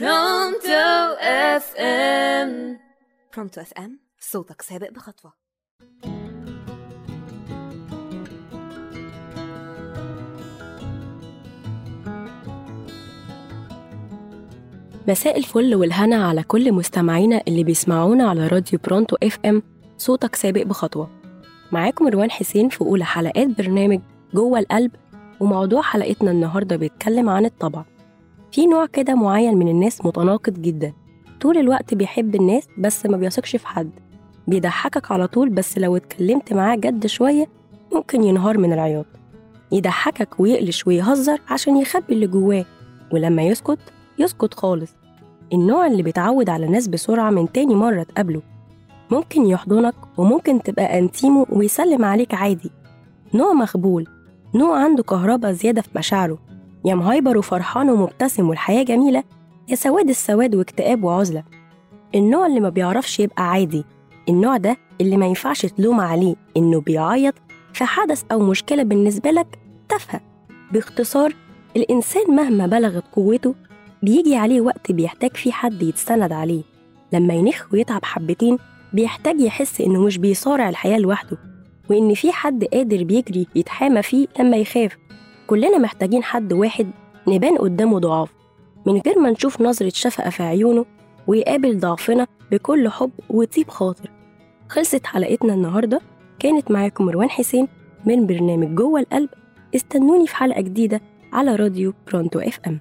Pronto FM Pronto FM صوتك سابق بخطوة. مساء الفل والهنا على كل مستمعينا اللي بيسمعونا على راديو Pronto FM صوتك سابق بخطوة. معاكم روان حسين في أولى حلقات برنامج جوه القلب وموضوع حلقتنا النهاردة بيتكلم عن الطبع. في نوع كده معين من الناس متناقض جدا. طول الوقت بيحب الناس بس ما بيثقش في حد. بيضحكك على طول بس لو اتكلمت معاه جد شوية ممكن ينهار من العياط. يضحكك ويقلش ويهزر عشان يخبي اللي جواه ولما يسكت يسكت خالص. النوع اللي بيتعود على ناس بسرعة من تاني مرة تقابله. ممكن يحضنك وممكن تبقى أنتيمه ويسلم عليك عادي. نوع مخبول. نوع عنده كهرباء زيادة في مشاعره. يا مهايبر وفرحان ومبتسم والحياة جميلة يا سواد السواد واكتئاب وعزلة. النوع اللي ما بيعرفش يبقى عادي. النوع ده اللي ما ينفعش تلوم عليه إنه بيعيط في حدث أو مشكلة بالنسبة لك تافهة. باختصار الإنسان مهما بلغت قوته بيجي عليه وقت بيحتاج فيه حد يتسند عليه. لما ينخ ويتعب حبتين بيحتاج يحس إنه مش بيصارع الحياة لوحده وإن في حد قادر بيجري يتحامى فيه لما يخاف. كلنا محتاجين حد واحد نبان قدامه ضعاف. من غير ما نشوف نظرة شفقة في عيونه ويقابل ضعفنا بكل حب وطيب خاطر. خلصت حلقتنا النهاردة كانت معاكم روان حسين من برنامج جوه القلب. استنوني في حلقة جديدة على راديو Pronto FM